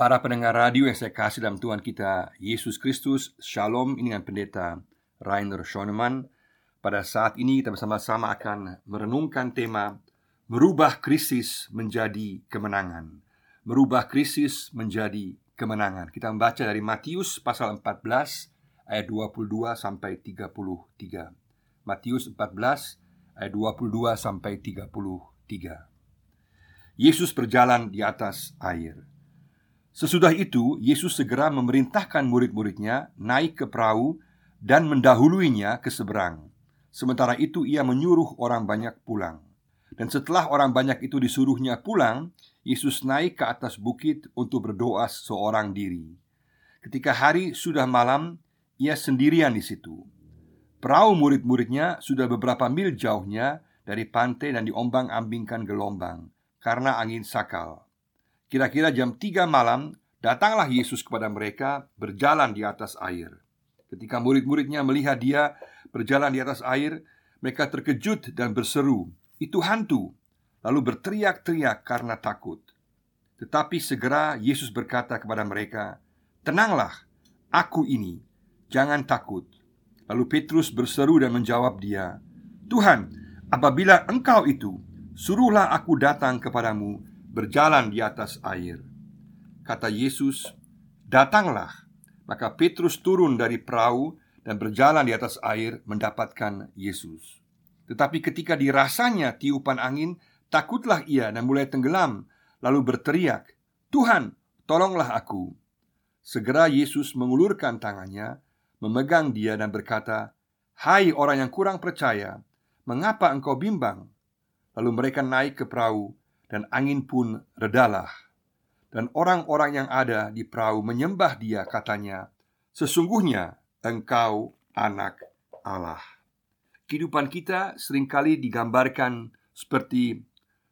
Para pendengar radio yang saya kasih dalam Tuhan kita Yesus Kristus Shalom ini dengan pendeta Rainer Schoenemann. Pada saat ini kita bersama-sama akan merenungkan tema Merubah krisis menjadi kemenangan. Merubah krisis menjadi kemenangan. Kita membaca dari Matius pasal 14 ayat 22 sampai 33 Matius 14 ayat 22 sampai 33 Yesus berjalan di atas air Sesudah itu, Yesus segera memerintahkan murid-muridnya naik ke perahu dan mendahuluinya ke seberang. Sementara itu, ia menyuruh orang banyak pulang. Dan setelah orang banyak itu disuruhnya pulang, Yesus naik ke atas bukit untuk berdoa seorang diri. Ketika hari sudah malam, ia sendirian di situ. Perahu murid-muridnya sudah beberapa mil jauhnya dari pantai dan diombang-ambingkan gelombang karena angin sakal. Kira-kira jam 3 malam Datanglah Yesus kepada mereka berjalan di atas air. Ketika murid-muridnya melihat dia berjalan di atas air Mereka terkejut dan berseru Itu hantu! Lalu berteriak-teriak karena takut. Tetapi segera Yesus berkata kepada mereka Tenanglah, aku ini Jangan takut. Lalu Petrus berseru dan menjawab dia Tuhan, apabila engkau itu Suruhlah aku datang kepadamu berjalan di atas air. Kata Yesus, "Datanglah." Maka Petrus turun dari perahu dan berjalan di atas air mendapatkan Yesus. Tetapi ketika dirasanya tiupan angin, takutlah ia dan mulai tenggelam, lalu berteriak, "Tuhan, tolonglah aku!" Segera Yesus mengulurkan tangannya, memegang dia dan berkata, "Hai orang yang kurang percaya, mengapa engkau bimbang?" Lalu mereka naik ke perahu dan angin pun redalah. Dan orang-orang yang ada di perahu menyembah dia katanya, Sesungguhnya engkau anak Allah. Kehidupan kita sering kali digambarkan seperti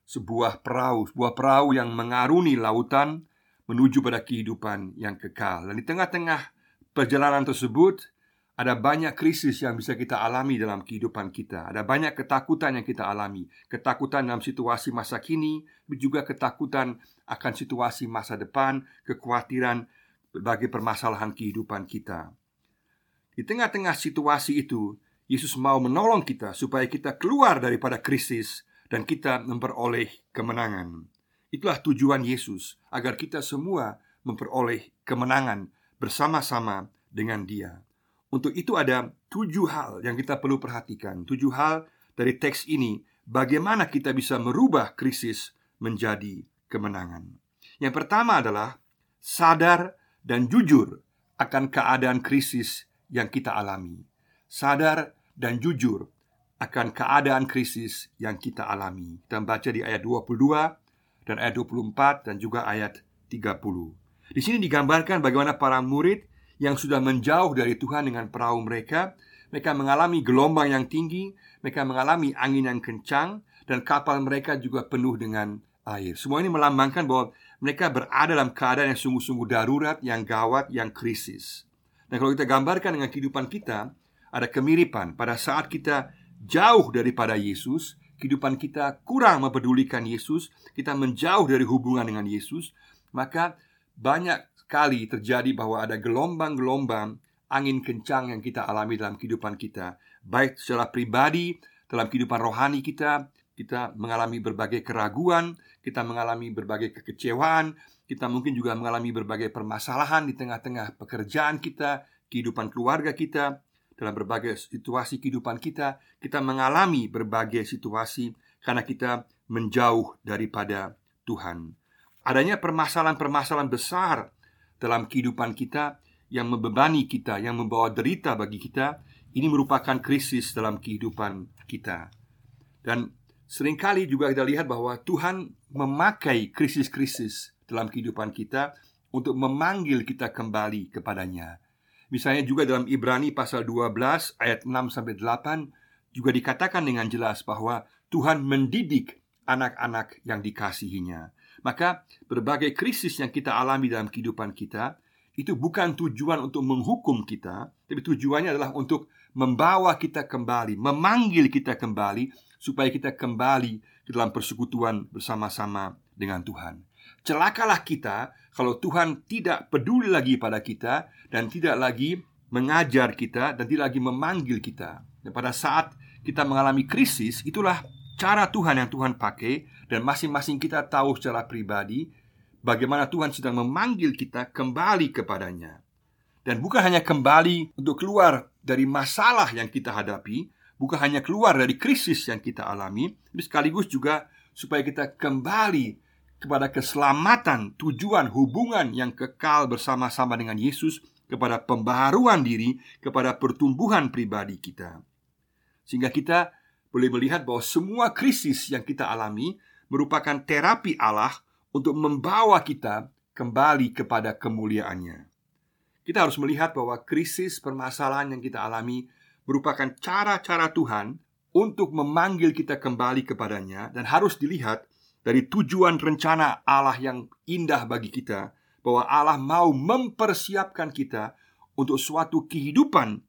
sebuah perahu, sebuah perahu yang mengaruni lautan menuju pada kehidupan yang kekal. Dan di tengah-tengah perjalanan tersebut, ada banyak krisis yang bisa kita alami dalam kehidupan kita. Ada banyak ketakutan yang kita alami, ketakutan dalam situasi masa kini, juga ketakutan akan situasi masa depan, kekhawatiran berbagai permasalahan kehidupan kita. Di tengah-tengah situasi itu, Yesus mau menolong kita supaya kita keluar daripada krisis dan kita memperoleh kemenangan. Itulah tujuan Yesus agar kita semua memperoleh kemenangan bersama-sama dengan Dia. Untuk itu ada tujuh hal yang kita perlu perhatikan. Tujuh hal dari teks ini Bagaimana kita bisa merubah krisis menjadi kemenangan. Yang pertama adalah Sadar dan jujur akan keadaan krisis yang kita alami. Sadar dan jujur akan keadaan krisis yang kita alami. Kita baca di ayat 22 dan ayat 24 dan juga ayat 30 Di sini digambarkan bagaimana para murid yang sudah menjauh dari Tuhan dengan perahu mereka. Mereka mengalami gelombang yang tinggi, mereka mengalami angin yang kencang, dan kapal mereka juga penuh dengan air. Semua ini melambangkan bahwa mereka berada dalam keadaan yang sungguh-sungguh darurat, yang gawat, yang krisis. Dan kalau kita gambarkan dengan kehidupan kita, ada kemiripan pada saat kita jauh daripada Yesus, kehidupan kita kurang mempedulikan Yesus, kita menjauh dari hubungan dengan Yesus, maka banyak kali terjadi bahwa ada gelombang-gelombang angin kencang yang kita alami dalam kehidupan kita, baik secara pribadi, dalam kehidupan rohani kita, kita mengalami berbagai keraguan, kita mengalami berbagai kekecewaan, kita mungkin juga mengalami berbagai permasalahan di tengah-tengah pekerjaan kita, kehidupan keluarga kita, dalam berbagai situasi kehidupan kita, kita mengalami berbagai situasi karena kita menjauh daripada Tuhan. Adanya permasalahan-permasalahan besar dalam kehidupan kita yang membebani kita, yang membawa derita bagi kita, ini merupakan krisis dalam kehidupan kita. Dan sering kali juga kita lihat bahwa Tuhan memakai krisis-krisis dalam kehidupan kita untuk memanggil kita kembali kepadanya. Misalnya juga dalam Ibrani pasal 12 ayat 6 sampai 8 juga dikatakan dengan jelas bahwa Tuhan mendidik anak-anak yang dikasihinya. Maka berbagai krisis yang kita alami dalam kehidupan kita itu bukan tujuan untuk menghukum kita, tapi tujuannya adalah untuk membawa kita kembali, memanggil kita kembali supaya kita kembali ke dalam persekutuan bersama-sama dengan Tuhan. celakalah kita kalau Tuhan tidak peduli lagi pada kita dan tidak lagi mengajar kita dan tidak lagi memanggil kita. Dan pada saat kita mengalami krisis, itulah cara Tuhan yang Tuhan pakai dan masing-masing kita tahu secara pribadi bagaimana Tuhan sedang memanggil kita kembali kepadanya. Dan bukan hanya kembali untuk keluar dari masalah yang kita hadapi, bukan hanya keluar dari krisis yang kita alami, tapi sekaligus juga supaya kita kembali kepada keselamatan, tujuan hubungan yang kekal bersama-sama dengan Yesus, kepada pembaharuan diri, kepada pertumbuhan pribadi kita. Sehingga kita boleh melihat bahwa semua krisis yang kita alami merupakan terapi Allah untuk membawa kita kembali kepada kemuliaannya. Kita harus melihat bahwa krisis permasalahan yang kita alami merupakan cara-cara Tuhan untuk memanggil kita kembali kepadanya dan harus dilihat dari tujuan rencana Allah yang indah bagi kita bahwa Allah mau mempersiapkan kita untuk suatu kehidupan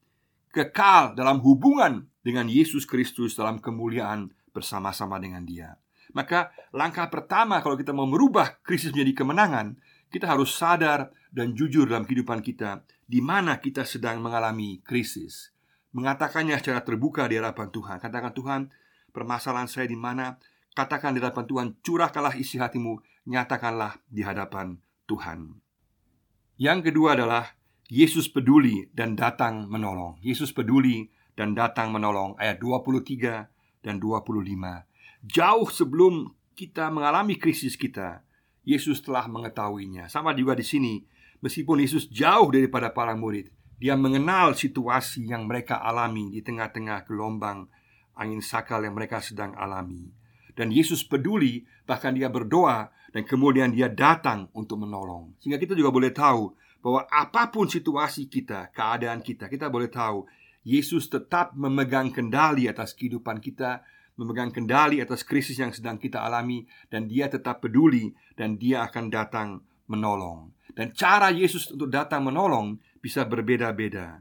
kekal dalam hubungan dengan Yesus Kristus dalam kemuliaan bersama-sama dengan Dia. Maka langkah pertama kalau kita mau merubah krisis menjadi kemenangan, kita harus sadar dan jujur dalam kehidupan kita di mana kita sedang mengalami krisis. Mengatakannya secara terbuka di hadapan Tuhan. Katakan Tuhan, permasalahan saya di mana? Katakan di hadapan Tuhan, curahkanlah isi hatimu, nyatakanlah di hadapan Tuhan. Yang kedua adalah Yesus peduli dan datang menolong. Yesus peduli dan datang menolong ayat 23 dan 25. Jauh sebelum kita mengalami krisis kita, Yesus telah mengetahuinya. Sama juga di sini, meskipun Yesus jauh daripada para murid, dia mengenal situasi yang mereka alami di tengah-tengah gelombang angin sakal yang mereka sedang alami. Dan Yesus peduli, bahkan dia berdoa dan kemudian dia datang untuk menolong. Sehingga kita juga boleh tahu bahwa apa pun situasi kita, keadaan kita, kita boleh tahu Yesus tetap memegang kendali atas kehidupan kita memegang kendali atas krisis yang sedang kita alami dan dia tetap peduli dan dia akan datang menolong. Dan cara Yesus untuk datang menolong bisa berbeda-beda.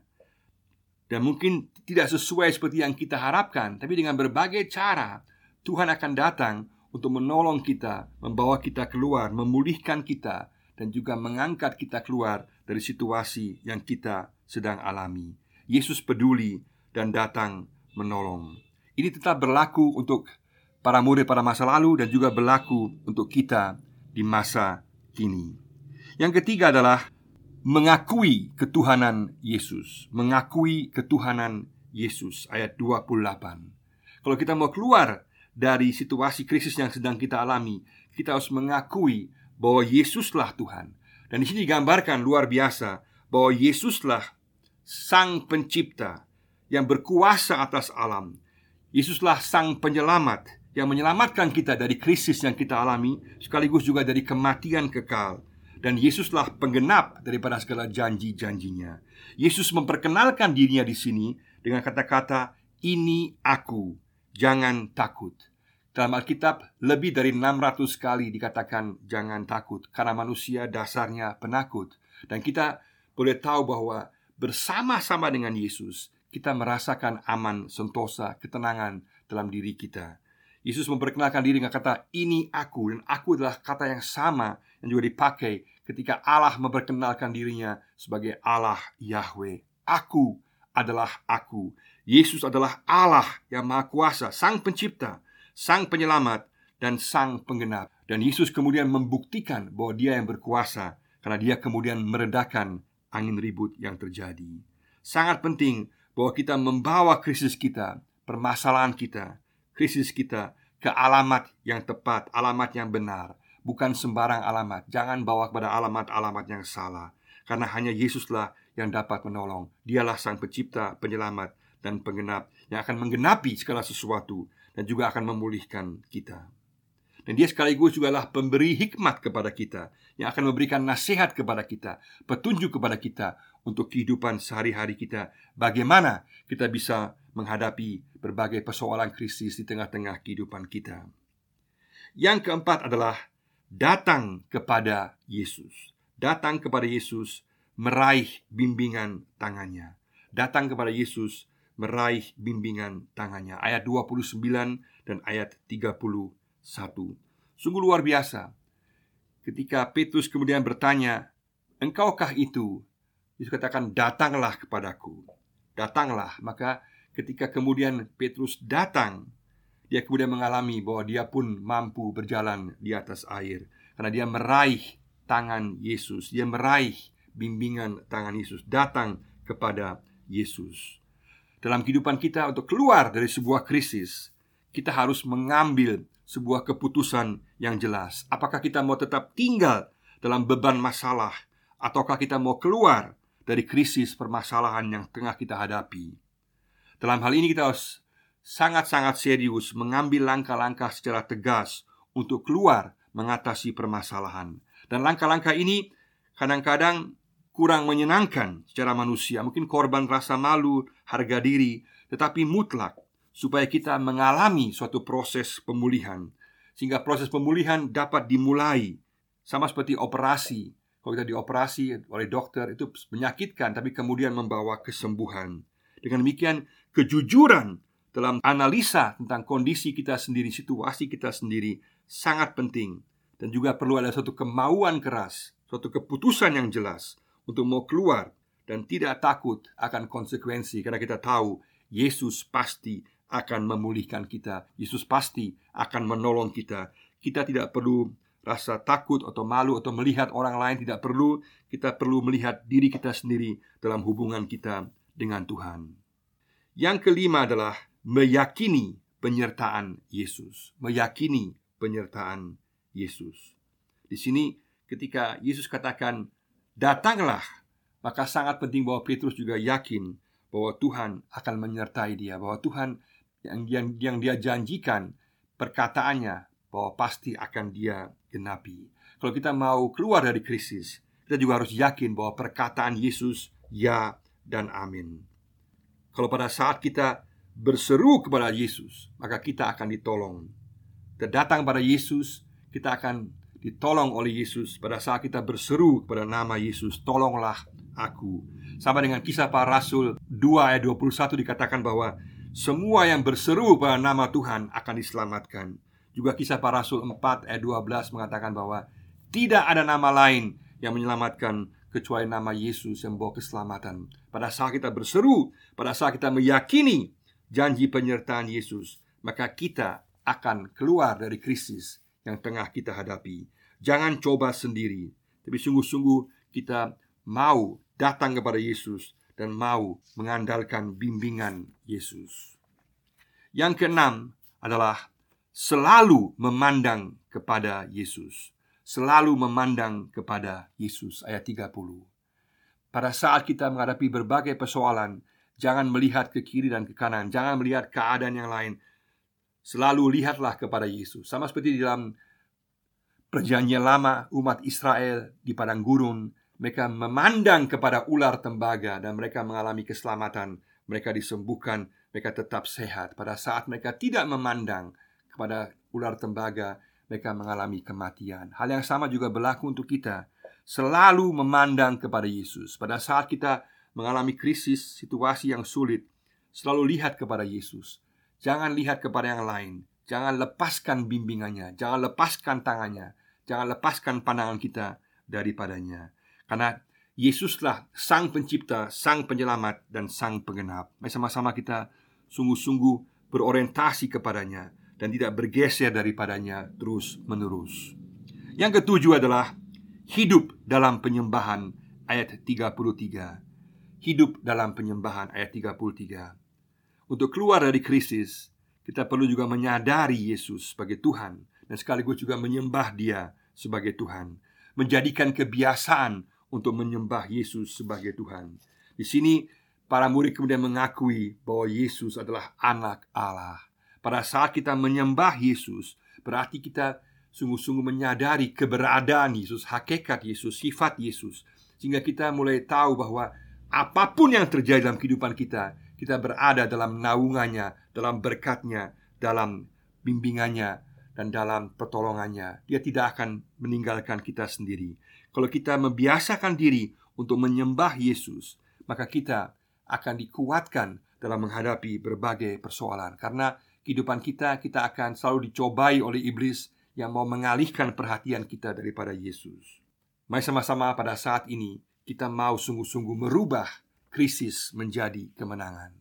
Dan mungkin tidak sesuai seperti yang kita harapkan, tapi dengan berbagai cara Tuhan akan datang untuk menolong kita, membawa kita keluar, memulihkan kita dan juga mengangkat kita keluar dari situasi yang kita sedang alami. Yesus peduli dan datang menolong. Ini tetap berlaku untuk para murid pada masa lalu dan juga berlaku untuk kita di masa kini. Yang ketiga adalah mengakui ketuhanan Yesus, mengakui ketuhanan Yesus ayat 28. Kalau kita mau keluar dari situasi krisis yang sedang kita alami, kita harus mengakui bahwa Yesuslah Tuhan. Dan di sini digambarkan luar biasa bahwa Yesuslah Sang Pencipta yang berkuasa atas alam, Yesuslah sang penyelamat yang menyelamatkan kita dari krisis yang kita alami sekaligus juga dari kematian kekal dan Yesuslah penggenap daripada segala janji-janjinya. Yesus memperkenalkan dirinya di sini dengan kata-kata ini aku, jangan takut. Dalam Alkitab lebih dari 600 kali dikatakan jangan takut karena manusia dasarnya penakut dan kita boleh tahu bahwa bersama-sama dengan Yesus kita merasakan aman, sentosa, ketenangan dalam diri kita. Yesus memperkenalkan diri dengan kata ini aku dan aku adalah kata yang sama yang juga dipakai ketika Allah memperkenalkan dirinya sebagai Allah Yahweh. Aku adalah aku. Yesus adalah Allah yang Maha Kuasa, Sang Pencipta, Sang Penyelamat, dan Sang Penggenap. Dan Yesus kemudian membuktikan bahwa Dia yang berkuasa karena Dia kemudian meredakan angin ribut yang terjadi. Sangat penting bahwa kita membawa krisis kita, permasalahan kita, krisis kita ke alamat yang tepat, alamat yang benar, bukan sembarang alamat. Jangan bawa kepada alamat-alamat yang salah, karena hanya Yesuslah yang dapat menolong. Dialah Sang Pencipta, Penyelamat, dan Penggenap yang akan menggenapi segala sesuatu dan juga akan memulihkan kita. Dan dia sekaligus juga lah pemberi hikmat kepada kita Yang akan memberikan nasihat kepada kita Petunjuk kepada kita Untuk kehidupan sehari-hari kita. Bagaimana kita bisa menghadapi berbagai persoalan krisis di tengah-tengah kehidupan kita? Yang keempat adalah Datang kepada Yesus. Datang kepada Yesus Meraih bimbingan tangannya. Datang kepada Yesus Meraih bimbingan tangannya. Ayat 29 dan ayat 30 satu. Sungguh luar biasa. Ketika Petrus kemudian bertanya, "Engkaukah itu?" Yesus katakan, "Datanglah kepadaku." Datanglah. Maka ketika kemudian Petrus datang, dia kemudian mengalami bahwa dia pun mampu berjalan di atas air karena dia meraih tangan Yesus, dia meraih bimbingan tangan Yesus, datang kepada Yesus. Dalam kehidupan kita untuk keluar dari sebuah krisis, kita harus mengambil sebuah keputusan yang jelas. Apakah kita mau tetap tinggal dalam beban masalah ataukah kita mau keluar dari krisis permasalahan yang tengah kita hadapi? Dalam hal ini kita harus sangat-sangat serius mengambil langkah-langkah secara tegas untuk keluar mengatasi permasalahan. Dan langkah-langkah ini kadang-kadang kurang menyenangkan secara manusia, mungkin korban rasa malu, harga diri, tetapi mutlak supaya kita mengalami suatu proses pemulihan sehingga proses pemulihan dapat dimulai sama seperti operasi. Kalau kita dioperasi oleh dokter itu menyakitkan tapi kemudian membawa kesembuhan. Dengan demikian kejujuran dalam analisa tentang kondisi kita sendiri, situasi kita sendiri sangat penting dan juga perlu ada suatu kemauan keras, suatu keputusan yang jelas untuk mau keluar dan tidak takut akan konsekuensi karena kita tahu Yesus pasti akan memulihkan kita. Yesus pasti akan menolong kita. Kita tidak perlu rasa takut atau malu atau melihat orang lain tidak perlu. Kita perlu melihat diri kita sendiri dalam hubungan kita dengan Tuhan. Yang kelima adalah meyakini penyertaan Yesus. Meyakini penyertaan Yesus. Di sini ketika Yesus katakan datanglah, maka sangat penting bahwa Petrus juga yakin bahwa Tuhan akan menyertai dia, bahwa Tuhan yang yang yang dia janjikan perkataannya bahwa pasti akan dia genapi. Kalau kita mau keluar dari krisis, kita juga harus yakin bahwa perkataan Yesus ya dan amin. Kalau pada saat kita berseru kepada Yesus, maka kita akan ditolong. Kita datang pada Yesus, kita akan ditolong oleh Yesus pada saat kita berseru kepada nama Yesus, tolonglah aku. Sama dengan kisah para rasul 2 ayat 21 dikatakan bahwa semua yang berseru pada nama Tuhan akan diselamatkan. Juga kisah para rasul 4 ayat 12 mengatakan bahwa tidak ada nama lain yang menyelamatkan kecuali nama Yesus yang membawa keselamatan. Pada saat kita berseru, pada saat kita meyakini janji penyertaan Yesus, maka kita akan keluar dari krisis yang tengah kita hadapi. Jangan coba sendiri, tapi sungguh-sungguh kita mau datang kepada Yesus dan mau mengandalkan bimbingan Yesus. Yang keenam adalah selalu memandang kepada Yesus. Selalu memandang kepada Yesus ayat 30. Pada saat kita menghadapi berbagai persoalan, jangan melihat ke kiri dan ke kanan, jangan melihat keadaan yang lain, Selalu lihatlah kepada Yesus Sama seperti di dalam perjanjian lama umat Israel di padang gurun Mereka memandang kepada ular tembaga Dan mereka mengalami keselamatan. Mereka disembuhkan Mereka tetap sehat. Pada saat mereka tidak memandang kepada ular tembaga Mereka mengalami kematian. Hal yang sama juga berlaku untuk kita. Selalu memandang kepada Yesus. Pada saat kita mengalami krisis, situasi yang sulit Selalu lihat kepada Yesus. Jangan lihat kepada yang lain. Jangan lepaskan bimbingannya. Jangan lepaskan tangannya. Jangan lepaskan pandangan kita daripadanya Karena Yesuslah sang pencipta, sang penyelamat, dan sang penggenap. Mari sama-sama kita sungguh-sungguh berorientasi kepadanya Dan tidak bergeser daripadanya terus menerus Yang ketujuh adalah Hidup dalam penyembahan ayat 33 Hidup dalam penyembahan ayat 33 untuk keluar dari krisis, kita perlu juga menyadari Yesus sebagai Tuhan dan sekaligus juga menyembah Dia sebagai Tuhan, menjadikan kebiasaan untuk menyembah Yesus sebagai Tuhan. Di sini para murid kemudian mengakui bahwa Yesus adalah anak Allah. Pada saat kita menyembah Yesus, berarti kita sungguh-sungguh menyadari keberadaan Yesus, hakikat Yesus, sifat Yesus, sehingga kita mulai tahu bahwa apa pun yang terjadi dalam kehidupan kita, kita berada dalam naungannya, dalam berkatnya, dalam bimbingannya, dan dalam pertolongannya. Dia tidak akan meninggalkan kita sendiri. Kalau kita membiasakan diri untuk menyembah Yesus, maka kita akan dikuatkan dalam menghadapi berbagai persoalan. Karena kehidupan kita, kita akan selalu dicobai oleh iblis yang mau mengalihkan perhatian kita daripada Yesus. Mari sama-sama pada saat ini kita mau sungguh-sungguh merubah krisis menjadi kemenangan.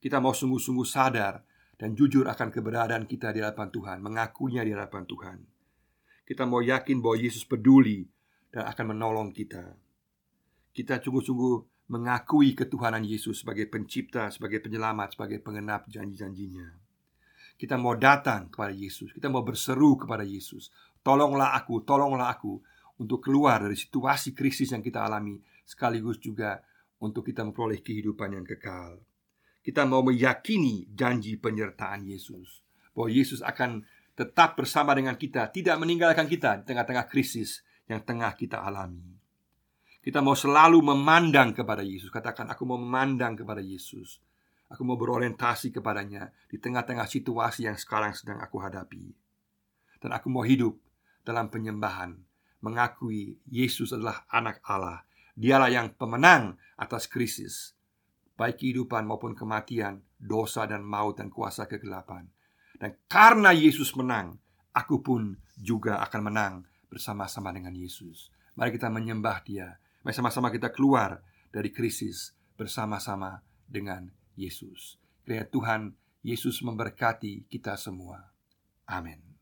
Kita mau sungguh-sungguh sadar dan jujur akan keberadaan kita di hadapan Tuhan, mengakuinya di hadapan Tuhan. Kita mau yakin bahwa Yesus peduli dan akan menolong kita. Kita sungguh-sungguh mengakui ketuhanan Yesus sebagai pencipta, sebagai penyelamat, sebagai pengenap janji-janjinya. Kita mau datang kepada Yesus, kita mau berseru kepada Yesus. Tolonglah aku, tolonglah aku untuk keluar dari situasi krisis yang kita alami, sekaligus juga untuk kita memperoleh kehidupan yang kekal. Kita mau meyakini janji penyertaan Yesus, bahwa Yesus akan tetap bersama dengan kita, tidak meninggalkan kita di tengah-tengah krisis yang tengah kita alami. Kita mau selalu memandang kepada Yesus. Katakan, "Aku mau memandang kepada Yesus." Aku mau berorientasi kepadanya di tengah-tengah situasi yang sekarang sedang aku hadapi. Dan aku mau hidup dalam penyembahan, mengakui Yesus adalah anak Allah. Dialah yang pemenang atas krisis, baik kehidupan maupun kematian, dosa dan maut dan kuasa kegelapan. Dan karena Yesus menang, aku pun juga akan menang bersama-sama dengan Yesus. Mari kita menyembah Dia. Mari sama-sama kita keluar dari krisis bersama-sama dengan Yesus. Kiranya Tuhan Yesus memberkati kita semua. Amin.